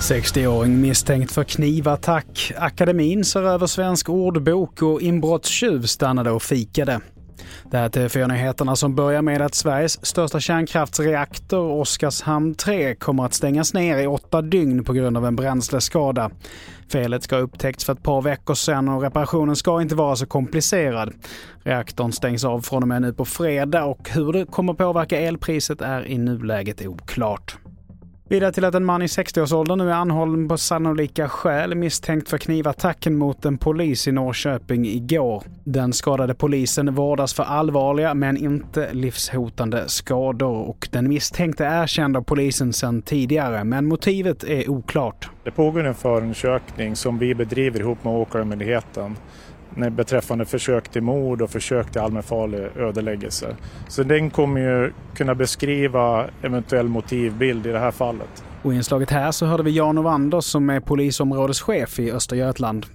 –60-åring misstänkt för knivattack. Akademin ser över svensk ordbok och inbrottstjuv stannade och fikade. Det här är TV4-nyheterna som börjar med att Sveriges största kärnkraftsreaktor Oskarshamn 3 kommer att stängas ner i åtta dygn på grund av en bränsleskada. Felet ska ha upptäckts för ett par veckor sedan och reparationen ska inte vara så komplicerad. Reaktorn stängs av från och med nu på fredag och hur det kommer påverka elpriset är i nuläget oklart. Vidare till att en man i 60-årsåldern nu är anhållen på sannolika skäl misstänkt för knivattacken mot en polis i Norrköping igår. Den skadade polisen vårdas för allvarliga men inte livshotande skador och den misstänkte är känd av polisen sedan tidigare men motivet är oklart. Det pågår en förundersökning som vi bedriver ihop med Åklagarmyndigheten beträffande försök till mord och försök till allmänfarlig ödeläggelse. Så den kommer ju kunna beskriva eventuell motivbild i det här fallet. Och i inslaget här så hörde vi Jan Ovander som är polisområdeschef i Östergötland.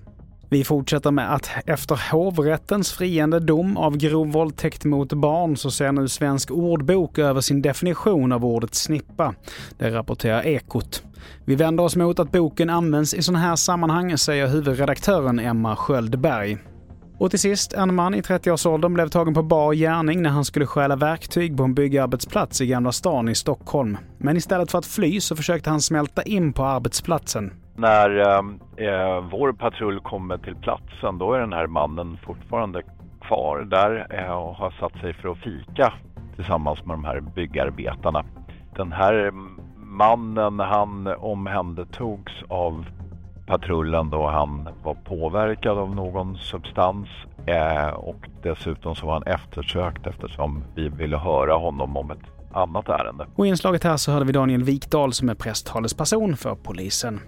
Vi fortsätter med att efter hovrättens friande dom av grov våldtäkt mot barn så ser nu Svensk ordbok över sin definition av ordet snippa. Det rapporterar Ekot. Vi vänder oss mot att boken används i sådana här sammanhang, säger huvudredaktören Emma Sköldberg. Och till sist, en man i 30-årsåldern blev tagen på bar gärning när han skulle stjäla verktyg på en byggarbetsplats i Gamla stan i Stockholm. Men istället för att fly så försökte han smälta in på arbetsplatsen. När ehm, eh, vår patrull kommer till platsen då är den här mannen fortfarande kvar där eh, och har satt sig för att fika tillsammans med de här byggarbetarna. Den här mannen han omhändertogs av patrullen då han var påverkad av någon substans eh, och dessutom så var han eftersökt eftersom vi ville höra honom om ett annat ärende. Och i inslaget här så hörde vi Daniel Wikdahl som är presstalesperson för polisen.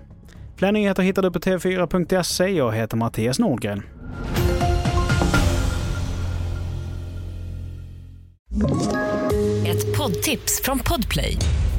Fler nyheter hittar du på tv4.se. Jag heter Mattias Nordgren. Ett poddtips från Podplay.